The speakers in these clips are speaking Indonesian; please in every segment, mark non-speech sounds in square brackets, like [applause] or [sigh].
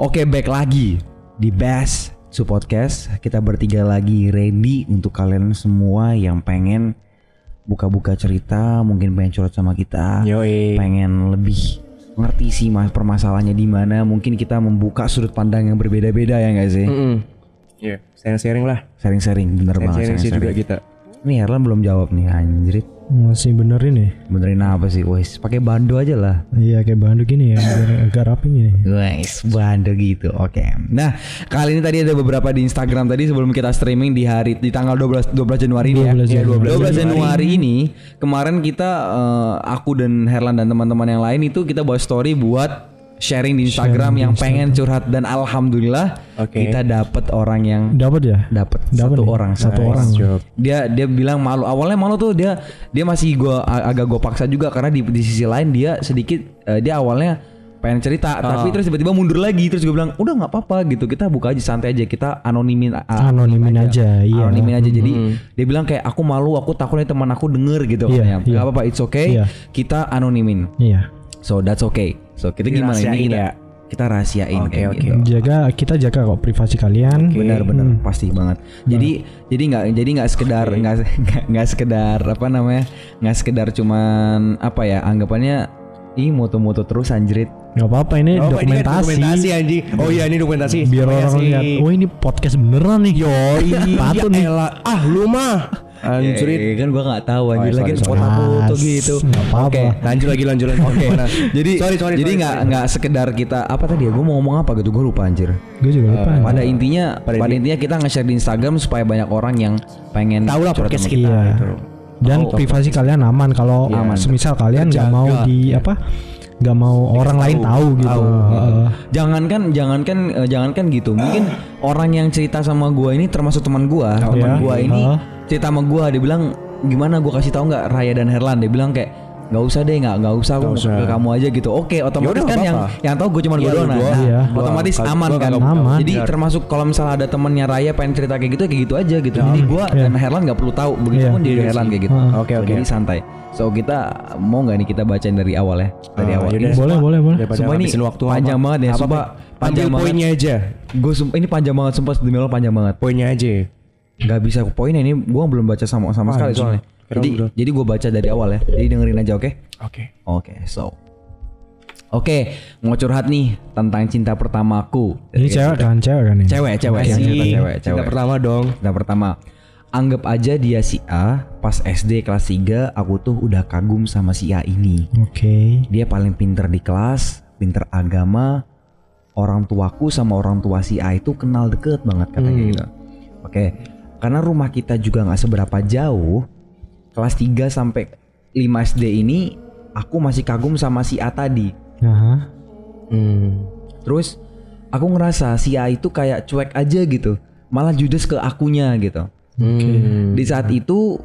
Oke, back lagi di Best Su Podcast. Kita bertiga lagi ready untuk kalian semua yang pengen buka-buka cerita, mungkin pengen curhat sama kita, Yoi. pengen lebih ngerti sih mas permasalahannya di mana. Mungkin kita membuka sudut pandang yang berbeda-beda ya nggak sih? Mm-mm. Iya, sharing-sharing lah. Sharing-sharing, bener banget. Sharing-sharing sih juga kita. Nih Erlan belum jawab nih anjrit. Masih benerin nih. Benerin apa sih? Wes, pakai bando aja lah. Iya kayak bandu gini ya, biar agak rapi gini. Guys, bando gitu. Oke. Nah, kali ini tadi ada beberapa di Instagram tadi sebelum kita streaming di hari di tanggal 12 12 Januari ini 12 ya. Januari. 12 Januari ini kemarin kita eh, aku dan Herlan dan teman-teman yang lain itu kita buat story buat sharing di Instagram Sharing di yang pengen curhat dan alhamdulillah Oke. kita dapat orang yang Dapat ya? dapat satu nih, orang satu Nice orang. job. dia dia bilang malu awalnya malu tuh dia dia masih gua agak gua paksa juga karena di di sisi lain dia sedikit eh, dia awalnya pengen cerita tapi terus tiba-tiba mundur lagi terus gue bilang udah nggak apa-apa gitu kita buka aja santai aja kita anonimin Anonimin aja, iya. anonimin aja jadi dia bilang kayak aku malu aku takutnya teman aku denger gitu Iya, katanya. iya. nggak apa-apa it's okay Iya. kita anonimin Iya. So that's okay. So kita gimana ini kita, ya? kita rahasiain Oke, kayak oke. gitu. Jaga kita jaga kok privasi kalian. benar-benar pasti banget. Jadi jadi nggak jadi nggak sekedar nggak nggak- nggak sekedar apa namanya? Nggak sekedar cuman apa ya anggapannya ih moto-moto terus anjrit Gak apa-apa ini Oh, ini kan dokumentasi. dokumentasi anjing. Oh iya ini dokumentasi. Biar Supaya orang lihat, oh ini podcast beneran nih. Yo, [laughs] ini patut nih. Ya elah. Ah lu mah. Anjrit. Eh, kan gua nggak tahu anjir Oh, lagi foto-foto gitu oke Lanjut lagi lanjut lagi. Oke, Gimana? jadi sorry sorry. jadi sorry, nggak sorry. nggak sekedar kita apa tadi ya? Gue mau ngomong apa gitu? Gue lupa anjir. Gue juga lupa. Eh, Pada intinya, pada pada, intinya kita nge-share di Instagram supaya banyak orang yang pengen Tahu lah podcast kita Iya. gitu. Dan Oh, privasi kalian aman kalau Aman. semisal kalian nggak mau di apa? Nggak mau orang lain tahu gitu. Tahu. Heeh. Jangankan jangankan eh, jangankan gitu. Mungkin orang yang cerita sama gua ini termasuk teman gua. Oh, teman ya? gua ini Heeh. cerita sama gua dia bilang gimana gua kasih tahu nggak Raya dan Herlan dia bilang kayak nggak usah deh nggak nggak usah aku Nggak usah. ke kamu aja gitu oke otomatis Yaudah, kan nggak yang yang tahu gue cuma Iya, gue doang nah. Nah, Iya. otomatis Gua- aman gua kan nggak- Aman. jadi Benar. termasuk kalau misalnya ada temennya Raya pengen cerita kayak gitu ya kayak gitu aja gitu jadi gua Iya. dan Herlan nggak perlu tahu begitu Iya. pun dia Iya Herlan kayak gitu Heeh. Oke, oke. jadi santai so kita mau nggak nih kita bacain dari awal ya dari Ah, awal yaudah. Ini Boleh, boleh, boleh. Sumpah ini waktu panjang apa. banget ya, Apa, panjang Ambil banget. poinnya aja. Gue ini panjang banget sumpah demi Allah panjang banget. Poinnya aja. Gak bisa poinnya ini gue belum baca sama sama sekali soalnya. Jadi jadi gue baca dari awal ya. Jadi dengerin aja oke? Oke. Oke, so. Oke, mau curhat nih tentang cinta pertamaku. Ini cewek kan, cewek kan ini. Cewek, cewek, yang cerita cewek, Cinta cewek. pertama dong. Cinta pertama. Anggap aja dia si A, pas SD kelas 3 aku tuh udah kagum sama si A ini. Oke. Dia paling pinter di kelas, pinter agama. Orang tuaku sama orang tua si A itu kenal deket banget katanya Hmm. gitu. Oke, karena rumah kita juga nggak seberapa jauh. Kelas 3 sampai 5 SD ini aku masih kagum sama si A tadi. Nah, Hmm. Terus aku ngerasa si A itu kayak cuek aja gitu, malah judes ke akunya gitu. Hmm. Di saat itu,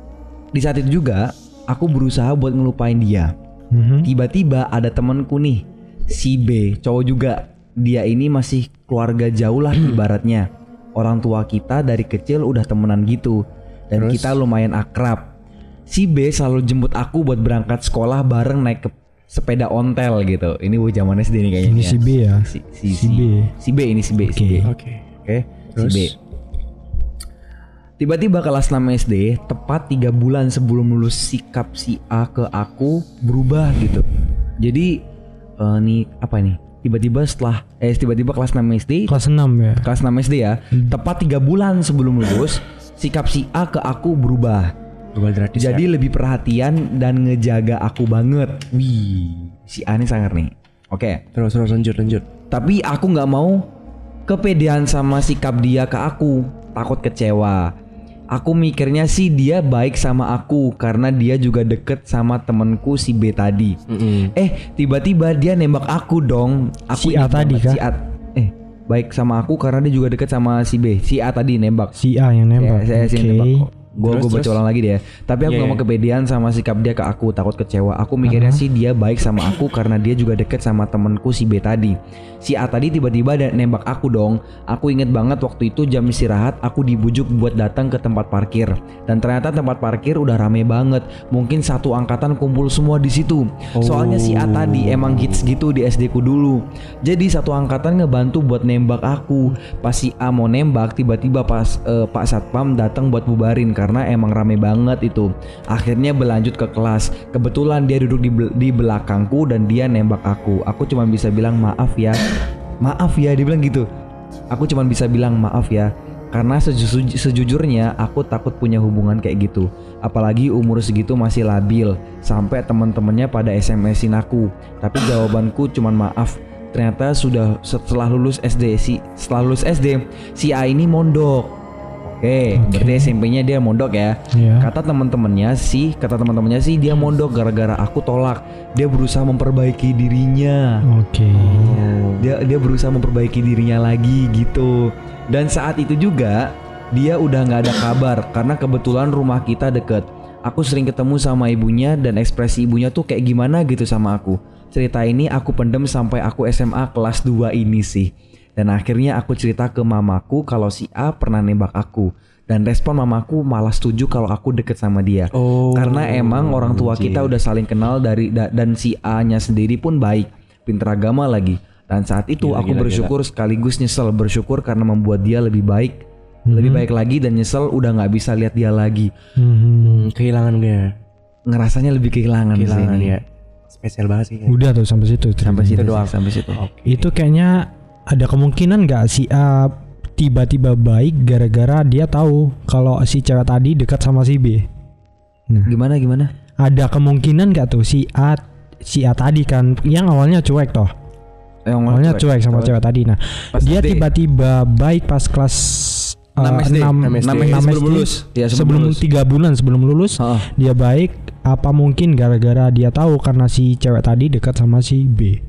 di saat itu juga aku berusaha buat ngelupain dia. mhm. Tiba-tiba ada temenku nih, si B, cowok juga. Dia ini masih keluarga jauh lah ibaratnya. Orang tua kita dari kecil udah temenan gitu. Dan Terus? kita lumayan akrab. Si B selalu jemput aku buat berangkat sekolah bareng naik ke sepeda ontel gitu. Ini gue zaman SD nih kayaknya. ini si. B ya. Si, si, Si si- B. Si B ini si B, si B. Oke. Oke, Oke. si? B. Tiba-tiba kelas 6 SD, tepat tiga bulan sebelum lulus sikap si A ke aku berubah gitu. Jadi eh, nih apa nih? Tiba-tiba setelah eh tiba-tiba kelas 6 SD, Kelas 6 ya. kelas 6 SD ya, tepat tiga bulan sebelum lulus, sikap si A ke aku berubah. Drastis. ya. Jadi lebih perhatian dan ngejaga aku banget. Wih, si A ini sangar nih. Oke. Terus terus lanjut lanjut. Tapi aku nggak mau kepedean sama sikap dia ke aku, takut kecewa. Aku mikirnya sih dia baik sama aku karena dia juga deket sama temenku si B tadi. Mm-mm. Eh tiba-tiba dia nembak aku dong. Aku Si A tadi kah? Si A, eh baik sama aku karena dia juga deket sama si B. Si A tadi nembak. Si A yang nembak. Saya, saya sih Oke. nembak. Gue gue baca ulang lagi deh ya. Tapi aku Iya, gak mau iya. kepedean sama sikap dia ke aku, takut kecewa. Aku mikirnya sih dia baik sama aku [laughs] karena dia juga deket sama temenku si B tadi. Si A tadi tiba-tiba ada nembak aku dong. Aku inget banget waktu itu jam istirahat aku dibujuk buat datang ke tempat parkir. Dan ternyata tempat parkir udah rame banget. Mungkin satu angkatan kumpul semua di situ. Soalnya si A tadi emang hits gitu di SD ku dulu. Jadi satu angkatan ngebantu buat nembak aku. Pas si A mau nembak, tiba-tiba pas eh, Pak Satpam datang buat bubarin karena emang rame banget itu. Akhirnya berlanjut ke kelas. Kebetulan dia duduk di, di belakangku dan dia nembak aku. Aku cuma bisa bilang maaf ya. Maaf ya, dia bilang gitu. Aku cuma bisa bilang maaf ya. Karena seju- sejujurnya aku takut punya hubungan kayak gitu. Apalagi umur segitu masih labil. Sampai teman-temannya pada SMS-in aku. Tapi jawabanku cuma maaf. Ternyata sudah setelah lulus SD si setelah lulus SD si A ini mondok. Oke, berarti SMP-nya dia mondok ya. Iya. Kata teman-temannya sih, kata teman-temannya sih dia mondok gara-gara aku tolak. Dia berusaha memperbaiki dirinya Oke. dia dia berusaha memperbaiki dirinya lagi gitu dan saat itu juga dia udah nggak ada kabar karena kebetulan rumah kita deket aku sering ketemu sama ibunya dan ekspresi ibunya tuh kayak gimana gitu sama aku cerita ini aku pendem sampai aku SMA kelas 2 ini sih dan akhirnya aku cerita ke mamaku kalau si A pernah nembak aku dan respon mamaku malah setuju kalau aku deket sama dia Oh. karena emang orang tua kita udah saling kenal dari da- dan si A-nya sendiri pun baik, pinter agama lagi. Dan saat itu Gila, aku gila, bersyukur sekaligus nyesel bersyukur karena membuat dia lebih baik, lebih baik lagi dan nyesel udah nggak bisa lihat dia lagi. Hmm. Hmm, kehilangan dia. Ngerasanya lebih kehilangan, Kehilangan dia. Spesial banget sih. Udah tuh sampai situ. Sampai situ Itu doang. sampai situ. Itu kayaknya ada kemungkinan nggak si A tiba-tiba baik gara-gara dia tahu kalau si cewek tadi dekat sama si B. Nah, Gimana gimana? ada kemungkinan nggak tuh si A si A tadi kan yang awalnya cuek toh. Yang Awalnya cuek sama cewek tadi. Nah, Pas dia SD. tiba-tiba baik pas kelas uh, 6 SD. 6 6 SD. Sebelum sebelum lulus. Ya, sebelum sebelum lulus. tiga bulan sebelum lulus Heeh. dia baik apa mungkin gara-gara dia tahu karena si cewek tadi dekat sama si B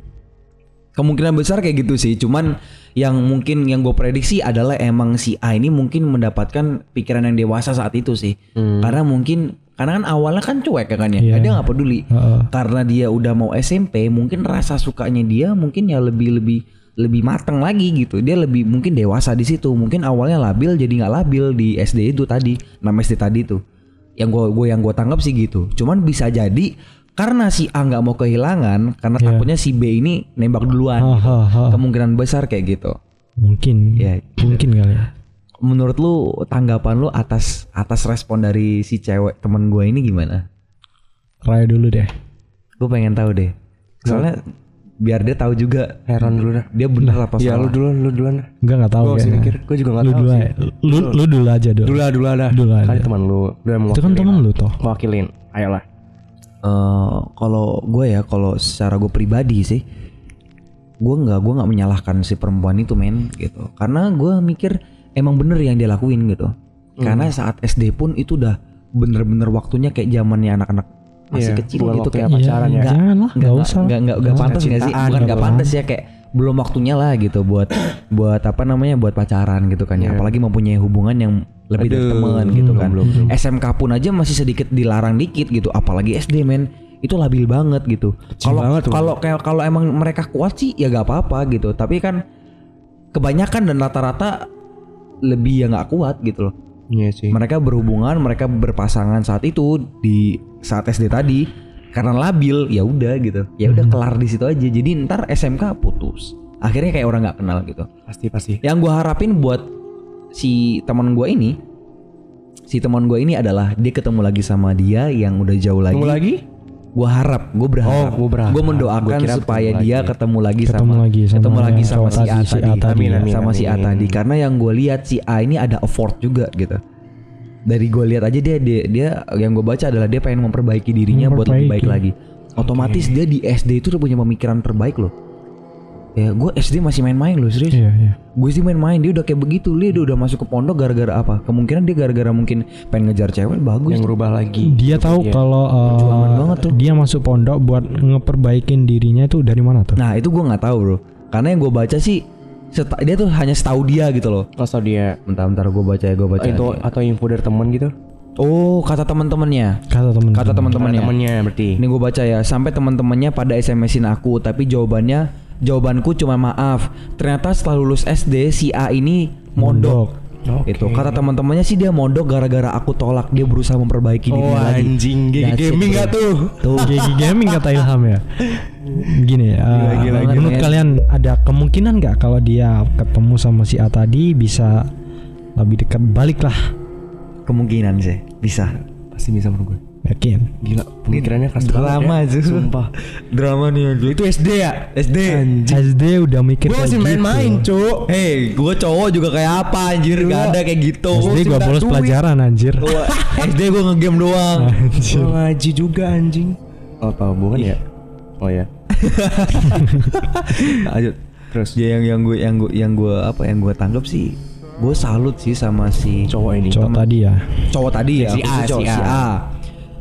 Kemungkinan besar kayak gitu sih. Cuman yang mungkin yang gue prediksi adalah emang si A ini mungkin mendapatkan pikiran yang dewasa saat itu sih. Karena mungkin karena kan awalnya kan cuek ya kan ya. Iya. Dia nggak peduli. Heeh. Karena dia udah mau SMP, mungkin rasa sukanya dia mungkin ya lebih lebih lebih mateng lagi gitu. Dia lebih mungkin dewasa di situ. Mungkin awalnya labil jadi nggak labil di SD itu tadi, 6 SD tadi tuh. Yang gue gue yang gue tanggap sih gitu. Cuman bisa jadi karena si A nggak mau kehilangan, karena Iya. takutnya si B ini nembak duluan. Ha, gitu. ha, ha. Kemungkinan besar kayak gitu. mungkin Ya, mungkin kali ya Menurut lu tanggapan lu atas atas respon dari si cewek temen gue ini gimana? Raya dulu deh Gue pengen tahu deh. Soalnya biar dia tahu juga Heran dulu dah. dia bener apa Ya lu salah. dulu, lu duluan dah. Enggak nggak tahu Gue masih kayaknya. mikir, gue juga gak lu tahu dulu sih. aja. lu lu dulu aja dulu Dulu dulu lah dah. Dulu Kan teman lu, udah itu kan temen lu toh Mewakilin, ayolah. Eh, kalau gue ya kalau secara gue pribadi sih gue nggak gue nggak menyalahkan si perempuan itu men gitu. Karena gue mikir emang bener yang dia lakuin gitu. Karena saat SD pun itu udah bener-bener waktunya kayak zamannya anak-anak masih Iya, kecil bukan gitu kayak pacaran ya. Iya, jangan lah nggak usah. nggak nggak nggak pantas nggak sih? bukan gitu nggak pantas ya kayak belum waktunya lah gitu buat [coughs] buat apa namanya buat pacaran gitu kan ya. Iya. apalagi mempunyai hubungan yang lebih dari teman gitu belum, kan. belum, belum. SMK pun aja masih sedikit dilarang dikit gitu. Apalagi SD men. Itu labil banget gitu. Kalau kalau kayak kalau emang mereka kuat sih ya gak apa-apa gitu. Tapi kan kebanyakan dan rata-rata lebih ya nggak kuat gitu loh. Iya sih. mereka berhubungan mereka berpasangan saat itu di saat SD tadi karena labil ya udah gitu. Ya udah kelar di situ aja. Jadi ntar SMK putus. Akhirnya kayak orang nggak kenal gitu. Pasti pasti. yang gua harapin buat si teman gua ini si teman gua ini adalah dia ketemu lagi sama dia yang udah jauh lagi. Tunggu lagi? gua harap gue berharap. Oh, gua berharap. Gua mendoakan Gua supaya ketemu dia lagi. ketemu lagi Ketemu sama lagi sama ketemu lagi sama cowok si A tadi, si A tadi, tadi. Amin, amin. sama si A tadi. Karena yang gue lihat si A ini ada effort juga gitu dari gue lihat aja dia dia, dia yang gue baca adalah dia pengen memperbaiki dirinya buat lebih baik lagi. Memperbaiki. otomatis dia di SD itu udah punya pemikiran terbaik loh. Ya gue SD masih main-main loh serius. Iya iya. Gue sih main-main dia udah kayak begitu. Dia udah masuk ke pondok gara-gara apa? Kemungkinan dia gara-gara mungkin pengen ngejar cewek bagus. Yang rubah lagi. dia tahu kalau uh, banget tuh. dia masuk pondok buat ngeperbaikin dirinya itu dari mana tuh? Nah itu gue nggak tahu bro. Karena yang gue baca sih seta- dia tuh hanya setahu dia gitu loh Masa dia bentar-bentar gue baca ya gue baca itu lagi. atau info dari teman gitu? Oh, kata teman-temannya. Kata temen Kata teman-temannya. Temennya berarti. Ini gue baca ya, sampai teman-temannya pada SMS-in aku, tapi jawabannya jawabanku cuma maaf. Ternyata setelah lulus SD si A ini mondok. Oke. Itu kata teman-temannya sih dia mondok gara-gara aku tolak. Dia berusaha memperbaiki Oh dirinya lagi. anjing, GG That's it, gaming gak tuh? Tuh. [laughs] Gigi gaming kata Ilham ya. Gini, eh, gila, gila, menurut men. kalian ada kemungkinan nggak kalau dia ketemu sama si A tadi bisa lebih dekat balik lah? Kemungkinan sih bisa. Pasti bisa menurut gue. Yakin? Gila, pemikirannya keras Drama banget ya. aja. Sumpah. Drama nih anjir. Itu SD ya? SD. SD udah mikir Gue kayak masih gitu. main-main, Cuk. Hei, gue cowok juga kayak apa anjir? Gak ada kayak gitu. SD bolos duit. pelajaran anjir. SD [laughs] gue ngegame doang. Anjir. Gua ngaji juga anjing. Oh, tahu bukan ya? Oh ya. [laughs] Lanjut. Terus Ya yang yang gue yang gue yang gue apa yang gue tanggap sih gue salut sih sama si cowok ini. Cowok tadi ya. cowok tadi ya Si A, si A. si A.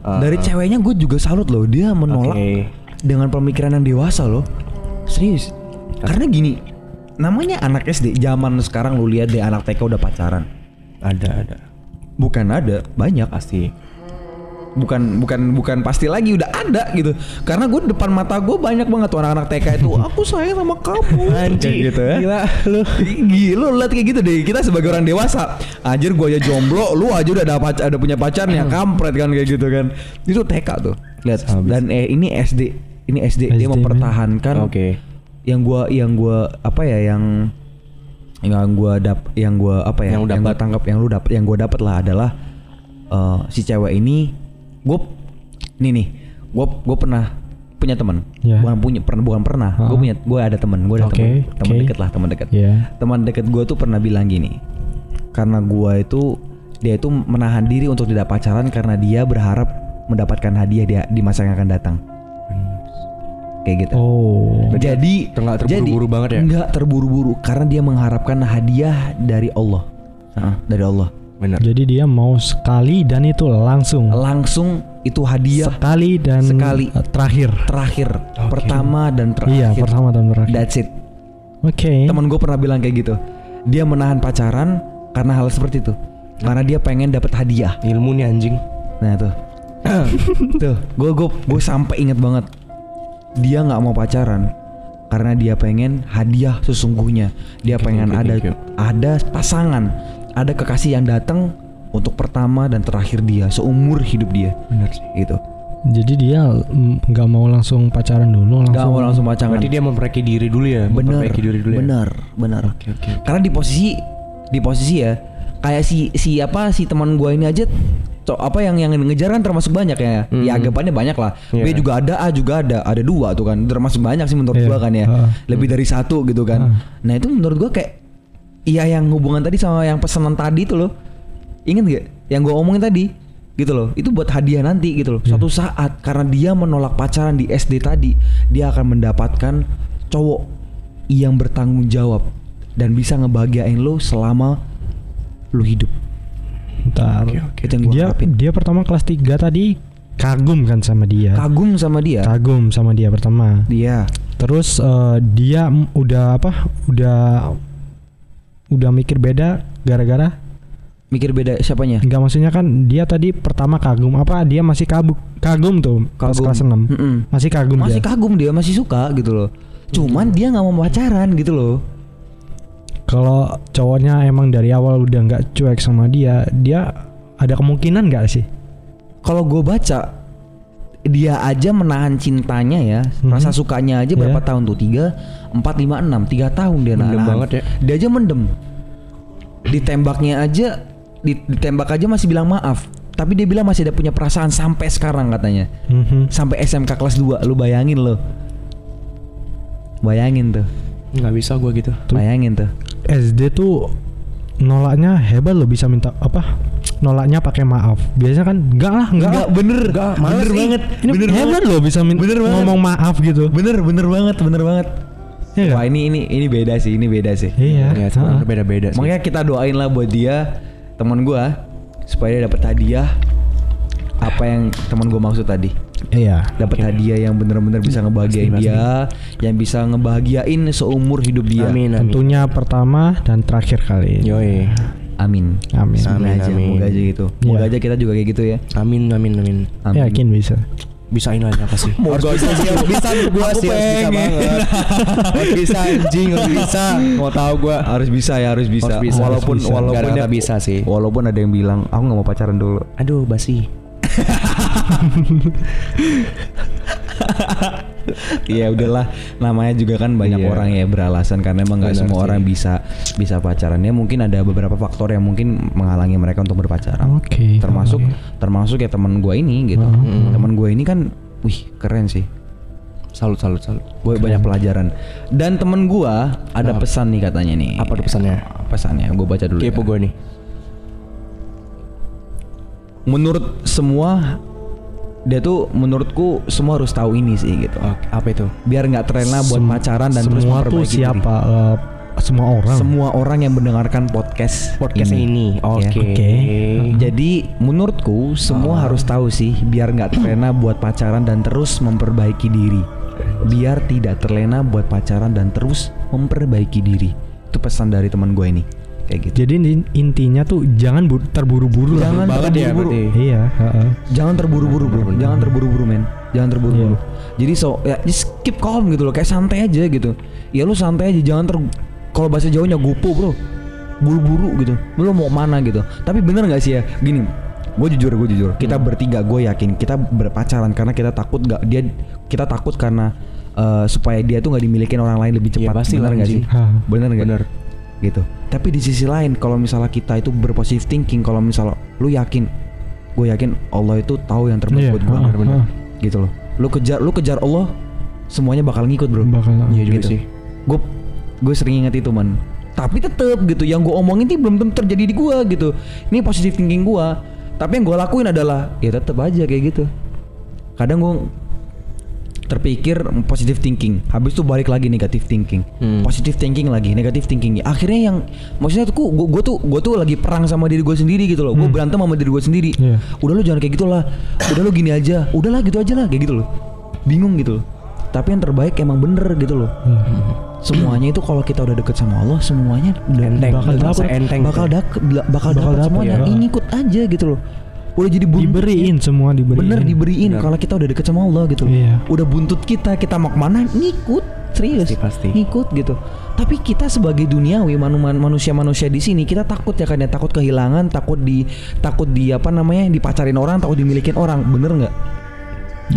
Ah. Dari ceweknya gue juga salut loh dia menolak Oke. dengan pemikiran yang dewasa loh serius karena gini namanya anak SD zaman sekarang lu lihat deh anak TK udah pacaran Ada ada. bukan ada banyak Pasti. Bukan bukan bukan pasti lagi udah ada gitu. Karena gue depan mata gue banyak banget tuh anak-anak TK itu. [laughs] Aku sayang sama kamu. Kayak gitu ya. Gila, lu. Gila lu liat kayak gitu deh. Kita sebagai orang dewasa anjir gue aja jomblo lu aja udah ada pacar ada punya pacarnya kampret kan kayak gitu kan. Itu TK tuh. Lihat dan eh ini SD ini SD, dia SD, mempertahankan Oke. yang gua yang gua apa ya yang yang gua dap yang gua apa ya Yang yang gua tangkap yang lu dapat yang gua dapat lah adalah eh, si cewek ini gua nih nih gua gua pernah punya teman Ya. bukan punya pernah bukan pernah Ah. gua punya gua ada teman gua ada Oke, teman teman oke. deket lah teman deket Ya. teman deket gua tuh pernah bilang gini karena gua itu dia itu menahan diri untuk tidak pacaran karena dia berharap mendapatkan hadiah dia di masa yang akan datang kayak gitu Oh. jadi nggak terburu-buru jadi, banget ya? Nggak terburu-buru karena dia mengharapkan hadiah dari Allah. Heeh, dari Allah. Bener. Jadi dia mau sekali dan itu langsung. Langsung itu hadiah Sekali dan Sekali. terakhir. terakhir, pertama dan Iya, terakhir. pertama dan terakhir. That's it. Oke. Temen gue pernah bilang kayak gitu. Dia menahan pacaran karena hal seperti itu. Karena dia pengen dapat hadiah. Ilmu nih anjing. Nah tuh, [coughs] tuh, gue gue gue sampai inget banget. Dia nggak mau pacaran karena dia pengen hadiah sesungguhnya. Dia you, pengen thank ada ada pasangan, ada kekasih yang datang untuk pertama dan terakhir dia seumur hidup dia. Bener sih. Gitu. Jadi dia mm, nggak mau langsung pacaran dulu, langsung. Gak mau langsung pacaran. Berarti dia memperbaiki diri dulu ya. bener, memperbaiki diri dulu ya. bener, bener. Oke oke. Karena di posisi di posisi ya kayak si si apa si teman gua ini aja co- apa yang yang ngejar kan termasuk banyak ya. Hmm. Ya anggapannya banyak lah. B Iya. juga ada, A juga ada, ada dua tuh kan. Termasuk banyak sih menurut Iya. gua kan ya. Heeh. Lebih dari satu gitu kan. Nah, itu menurut gua kayak iya yang hubungan tadi sama yang pesanan tadi tuh loh. Ingat gak? Yang gua omongin tadi gitu loh. Itu buat hadiah nanti gitu loh. Iya. Suatu saat karena dia menolak pacaran di SD tadi, dia akan mendapatkan cowok yang bertanggung jawab dan bisa ngebahagiain lo selama lu hidup. Ntar. Oke, oke. Itu yang gua Dia harapin. dia pertama kelas 3 tadi kagum kan sama dia. Kagum sama dia. Kagum sama dia pertama. Dia. Terus eh, dia udah apa? Udah udah mikir beda gara-gara Mikir beda siapanya? Enggak maksudnya kan dia tadi pertama kagum apa dia masih kabuk kagum tuh Kagum. kelas 6. Mm-mm. Masih kagum Masih dia. kagum dia, masih suka gitu loh. Cuman dia nggak mau pacaran gitu loh. Kalau cowoknya emang dari awal udah nggak cuek sama dia, dia ada kemungkinan nggak sih? Kalau gue baca dia aja menahan cintanya ya, Mhm. rasa sukanya aja berapa Iya. tahun tuh? Tiga, empat, lima, enam, tiga tahun dia Mendem nahan. banget ya. Dia aja mendem. Ditembaknya aja, di- ditembak aja masih bilang maaf. Tapi dia bilang masih ada punya perasaan sampai sekarang katanya. Mhm. Sampai SMK kelas 2 Lu bayangin lo Bayangin tuh Nggak bisa gua gitu. Tuh. Bayangin tuh SD tuh nolaknya hebat loh bisa minta apa? Nolaknya pakai maaf. Biasanya kan enggak lah, enggak. lah. bener Enggak, Bener males, ih. banget Ini Bener hebat banget loh bisa min- Bener banget. ngomong maaf gitu. Bener bener banget Bener banget nggak? Wah ini ini ini beda sih Ini beda sih Iya. Ya, heeh. beda-beda sih. Makanya kita doain lah buat dia Teman gua Supaya dia dapat hadiah Apa yang teman gua maksud tadi Iya. dapat hadiah yang bener-bener bisa ngebahagiain Pasti, dia Yang bisa ngebahagiain seumur hidup dia Amin amin. Tentunya pertama dan terakhir kali. Yoi. Amin. Amin. Semoga Amin, aja, amin. semoga aja gitu. Iya. aja kita juga kayak gitu ya. Amin amin amin. Amin. Yakin bisa. Bisain lah apa sih? Moga harus bisa sih, harus bisa gua sih harus bisa banget. [laughs] harus bisa anjing, harus bisa. Mau tahu gua. harus bisa ya, harus bisa. Harus bisa, walaupun harus bisa. walaupun Nggak ada ya- bisa sih. Walaupun ada yang bilang aku nggak mau pacaran dulu. Aduh, basi. [laughs] Iya udahlah namanya juga kan banyak Iya. orang ya beralasan karena emang nggak semua sih. orang bisa bisa pacaran ya mungkin ada beberapa faktor yang mungkin menghalangi mereka untuk berpacaran Oke. termasuk oke. termasuk ya teman gue ini gitu Hmm. teman gue ini kan wih keren sih Salut salut salut. gue banyak pelajaran dan temen gue ada Apa? pesan nih katanya nih Apa tuh pesannya? pesannya gue baca dulu Kepo ya. gue nih. menurut semua dia tuh menurutku semua harus tahu ini sih gitu Oke, apa itu? biar nggak terlena buat Sem- pacaran dan terus semua tuh memperbaiki diri. siapa? Eh, semua orang. semua orang yang mendengarkan podcast Podcast ini. Oke. Ya. Oke. Jadi menurutku semua Ah. harus tahu sih biar nggak terlena buat pacaran dan terus memperbaiki diri. Biar tidak terlena buat pacaran dan terus memperbaiki diri. Itu pesan dari teman gue ini. Kayak gitu. Jadi in- intinya tuh jangan bu- terburu-buru lah. Jangan Banget ya terburu-buru. berarti. Iya. heeh. Jangan terburu-buru bro. Jangan terburu-buru men. Jangan terburu-buru. Jadi so ya just keep calm gitu loh. Kayak santai aja gitu. Ya lu santai aja. Jangan ter kalau bahasa Jawanya gopo bro. Buru-buru gitu. Lu mau mana gitu. Tapi bener nggak sih ya? Gini. Gue jujur, gue jujur. Kita bertiga, gue yakin kita berpacaran karena kita takut gak dia kita takut karena eh, supaya dia tuh nggak dimilikin orang lain lebih Iya, cepat. pasti bener nggak sih? Hah. Bener nggak? Bener. Gitu. Tapi di sisi lain, kalau misalnya kita itu berpositif thinking, kalau misalnya lu yakin, gue yakin Allah itu tahu yang terbaik Iya, buat gue. heeh, heeh. Gitu loh. Lu kejar, lu kejar Allah, semuanya bakal ngikut bro. Bakal. Iya juga gitu. sih. Gue gue sering inget itu man. Tapi tetep gitu, yang gue omongin itu belum tentu terjadi di gue gitu. Ini positive thinking gue. Tapi yang gue lakuin adalah ya tetep aja kayak gitu. Kadang gue terpikir positive thinking, habis itu balik lagi negative thinking, Hmm. positive thinking lagi, negative thinking. Akhirnya yang maksudnya tuh gue gue tuh gue tuh lagi perang sama diri gue sendiri gitu loh. Gue berantem sama diri gue sendiri. Iya. Udah lu jangan kayak gitulah. Udah lu gini aja. Udahlah gitu aja lah kayak gitu loh. Bingung gitu loh. Tapi yang terbaik emang bener gitu loh. Semuanya itu kalau kita udah deket sama Allah, semuanya udah Enteng. bakal dapet, enteng bakal gitu. dak- bakal, Bakal dapet dapet, semuanya. ya. Ini ikut aja gitu loh. Udah jadi buntut Diberiin semua diberiin. Bener diberiin kalau kita udah deket sama Allah gitu. Iya. Udah buntut kita, kita mau ke mana ngikut, serius. Pasti, pasti. Ngikut gitu. Tapi kita sebagai duniawi manu- man- manusia-manusia di sini kita takut ya kan ya takut kehilangan, takut di takut di apa namanya dipacarin orang, takut dimilikin orang. Bener nggak?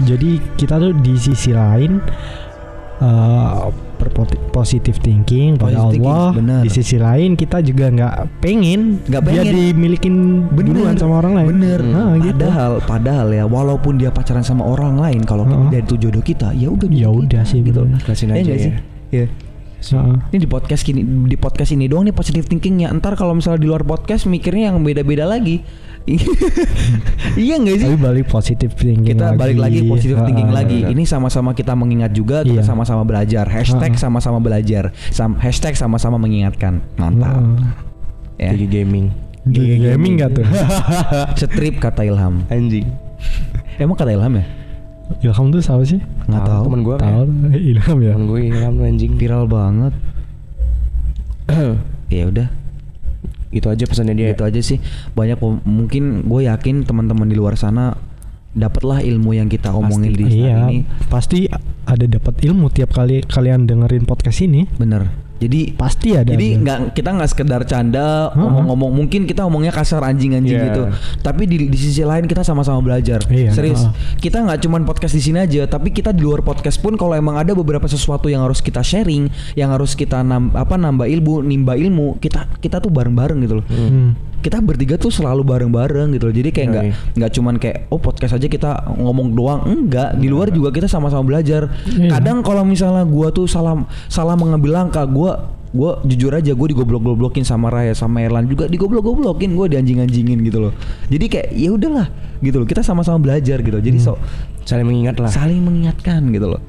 Jadi kita tuh di sisi lain uh, berpositif thinking pada Positive thinking, Allah. benar. Di sisi lain kita juga nggak pengen Nggak dia pengen. dimilikin duluan sama orang lain. Bener. Nah, gitu. Padahal, padahal ya, walaupun dia pacaran sama orang lain, kalau Heeh. dari itu jodoh kita, ya udah. Ya jodoh udah sih, gitu. bener. Ikhlasin Iya aja ya. sih? Iya. Heeh. Ini di podcast ini di podcast ini doang nih positive thinkingnya. Ntar kalau misalnya di luar podcast mikirnya yang beda-beda lagi. [laughs] iya nggak sih? Tapi balik positif thinking Kita lagi. balik lagi positive thinking Heeh. lagi. benar. Ini sama-sama kita mengingat juga, kita Iya. sama-sama belajar. Hashtag sama-sama belajar. Sam hashtag sama-sama mengingatkan. Mantap. Ya. Jadi gaming. Gigi gaming gak tuh? [laughs] Strip kata Ilham. Anjing. Emang kata Ilham ya? Ilham tuh siapa sih? Nggak tahu. Temen gue Tahu [laughs] Ilham ya. Temen gue Ilham anjing. Viral banget. [clears throat] ya udah. Itu aja pesannya dia. Gitu aja sih. Banyak mungkin gue yakin teman-teman di luar sana dapatlah ilmu yang kita omongin di saat Iya, ini. pasti ada dapat ilmu tiap kali kalian dengerin podcast ini. Bener. Jadi Pasti ada. Jadi nggak kita nggak sekedar canda ngomong-ngomong mungkin kita ngomongnya kasar anjing-anjing Iya. gitu. Tapi di, di sisi lain kita sama-sama belajar. Iya, Serius. heeh. Kita nggak cuman podcast di sini aja, tapi kita di luar podcast pun kalau emang ada beberapa sesuatu yang harus kita sharing, yang harus kita nam, apa nambah ilmu, nimba ilmu, kita kita tuh bareng-bareng gitu loh. Hmm. Kita bertiga tuh selalu bareng-bareng gitu loh. Jadi kayak nggak Yoi. nggak cuman kayak oh podcast aja kita ngomong doang. Enggak, di luar juga kita sama-sama belajar. Iya. Kadang kalau misalnya gua tuh salah salah mengambil langkah, gua gua jujur aja gue digoblok-goblokin sama Raya sama Erlan juga digoblok-goblokin gue dianjing-anjingin gitu loh. Jadi kayak ya udahlah gitu loh. Kita sama-sama belajar gitu. Jadi so Saling mengingat lah. saling mengingatkan gitu loh.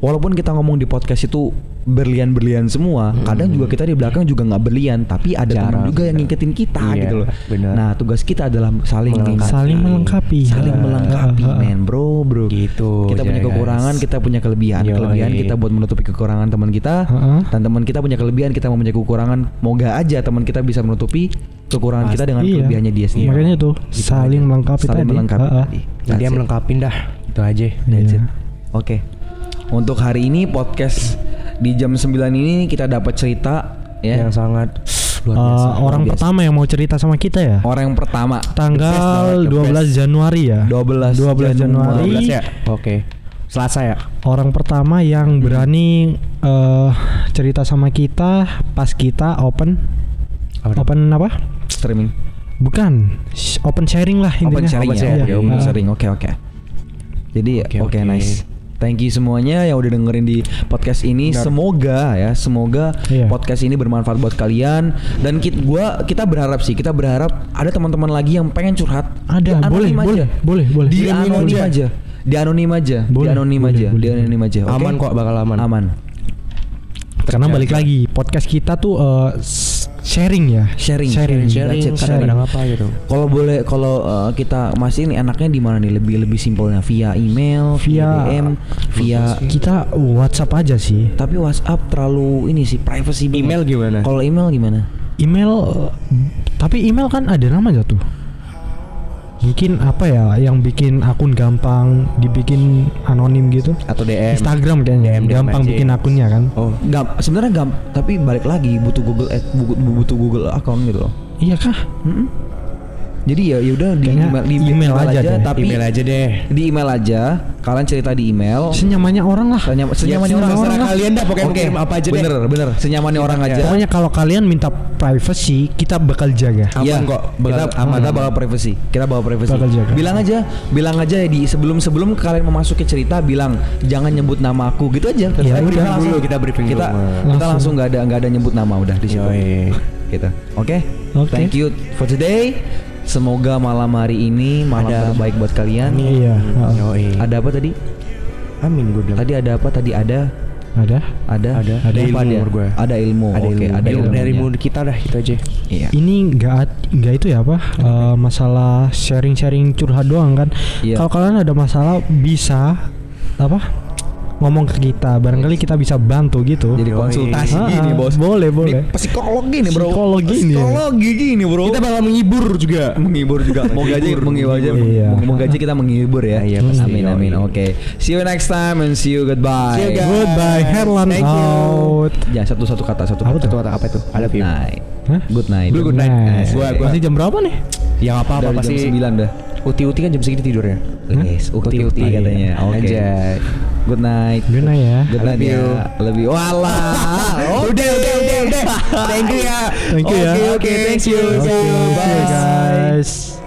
walaupun kita ngomong di podcast itu berlian-berlian semua, kadang juga kita di belakang juga nggak berlian, tapi ada teman Jarang. juga yang ngikutin kita Iya, gitu loh. benar. Nah, tugas kita adalah saling melengkapi. Saling melengkapi. Saling melengkapi, ha. men, bro, bro. Gitu, Kita punya guys. kekurangan, kita punya kelebihan. Yoi. Kelebihan kita buat menutupi kekurangan teman kita, Ha-ha. dan teman kita punya kelebihan, kita mempunyai kekurangan. Moga aja teman kita bisa menutupi kekurangan kita dengan Iya. kelebihannya dia sendiri. Makanya tuh Gitu saling aja. melengkapi saling tadi. melengkapi Ha-ha. tadi. Jadi dia it. melengkapin dah. Itu aja. That's it. Oke. Untuk hari ini podcast di jam 9 ini kita dapat cerita ya. Yang sangat luar Eh, biasa. orang biasa. pertama yang mau cerita sama kita ya. Orang yang pertama Tanggal the best. 12 Januari ya. 12 12 Januari. 12 ya? Oke. Selasa ya? Orang pertama Hmm. yang berani eh, cerita sama kita pas kita open Apa open apa? streaming. Bukan, open sharing lah intinya. Open sharing Open ya. sharing, Oke, open Ha. sharing. Oke, oke. Jadi Oke, oke oke. nice. Thank you semuanya yang udah dengerin di podcast ini. Benar. Semoga ya, semoga Iya. podcast ini bermanfaat buat kalian dan kita gua kita berharap sih, kita berharap ada teman-teman lagi yang pengen curhat. Ada, Di boleh, anonim aja. boleh, boleh, boleh. Di Boleh, anonim boleh. aja. Di anonim aja. Di Boleh, anonim boleh, aja. Di boleh. anonim aja. oke? Aman kok, bakal aman. Aman. Karena balik lagi podcast kita tuh s- sharing ya. Sharing. sharing, Sharing That's it, kadang-kadang apa gitu. Kalau boleh kalau uh, kita masih ini enaknya di mana nih? Lebih lebih simpelnya via email, via, Via- DM, via Kita WhatsApp aja sih. tapi WhatsApp terlalu ini sih privacy banget. Email gimana? Kalau email gimana? Email eh, tapi email kan ada namanya tuh. Mungkin apa ya yang bikin akun gampang dibikin anonim gitu? Atau DM? Instagram kayaknya DM, DM gampang aja. bikin akunnya kan. Oh, Gam, sebenarnya gam, tapi balik lagi butuh Google ad, butuh, Google account gitu loh. Iya kah? Mm-mm. Jadi ya yaudah di Kayaknya email, di email aja deh. tapi email aja deh. di email aja. Kalian cerita di email. Senyamannya orang lah. Senyam, senyamannya Ya, orang. orang lah. kalian dah, pokoknya kirim apa aja deh. bener, bener. Senyamannya orang aja. Pokoknya kalau kalian minta privacy, kita bakal jaga. Aman Iya, kok, kita bakal aman. Kita bakal privacy. Kita bakal privacy. Bakal jaga. Bilang aja, bilang aja di sebelum sebelum kalian memasuki cerita bilang jangan nyebut nama aku gitu aja. Iya, Kita udah. langsung- Dulu, kita briefing kita, dulu. Kita Langsung. langsung nggak ada nggak ada nyebut nama udah di situ. Gitu. Oke. Oke. Thank you for today. Semoga malam hari ini malam Ada- terbaik buat kalian. Iya. heeh. Yoi. Ada apa tadi? Amin gue bilang. Tadi ada apa? Tadi ada Ada. ada Ada. ada Ada ilmu menurut gue. Ada ilmu. Ada Oke, ilmu. ada Ilmu dari ilmu kita dah itu aja. Iya. Ini nggak nggak itu ya apa eh, masalah sharing-sharing curhat doang kan. Iya. Kalau kalian ada masalah bisa apa ngomong ke kita, barangkali kita bisa bantu gitu. Jadi konsultasi Ah, gini, Bos. Boleh, boleh. Ini psikologi nih, Bro. Psikologi nih. Psikologi gini, Bro. Kita bakal menghibur juga. menghibur juga. Moga aja menghibur aja. Iya. Moga aja kita menghibur ya. Iya, pasti. Amin amin. Oke. See you next time and see you goodbye. See you, guys. Goodbye, Herlan Thank you. out. Ya satu satu kata satu kata. Satu kata apa itu? Ada Good view. night. Hah? Good night. Good night. Nice. Gua- gua- Masih jam berapa nih? Yang apa apa Dari jam pasti 9 dah. Uti-uti kan jam segini tidurnya. Yes, Ukti-ukti. katanya. Oke. Anjay. Good night. Good night ya. Good night ya. Lebih. Walah. [laughs] Udah, udah, udah, udah. Thank you ya. Thank you ya. Oke, oke, thank you. See you Bye. guys.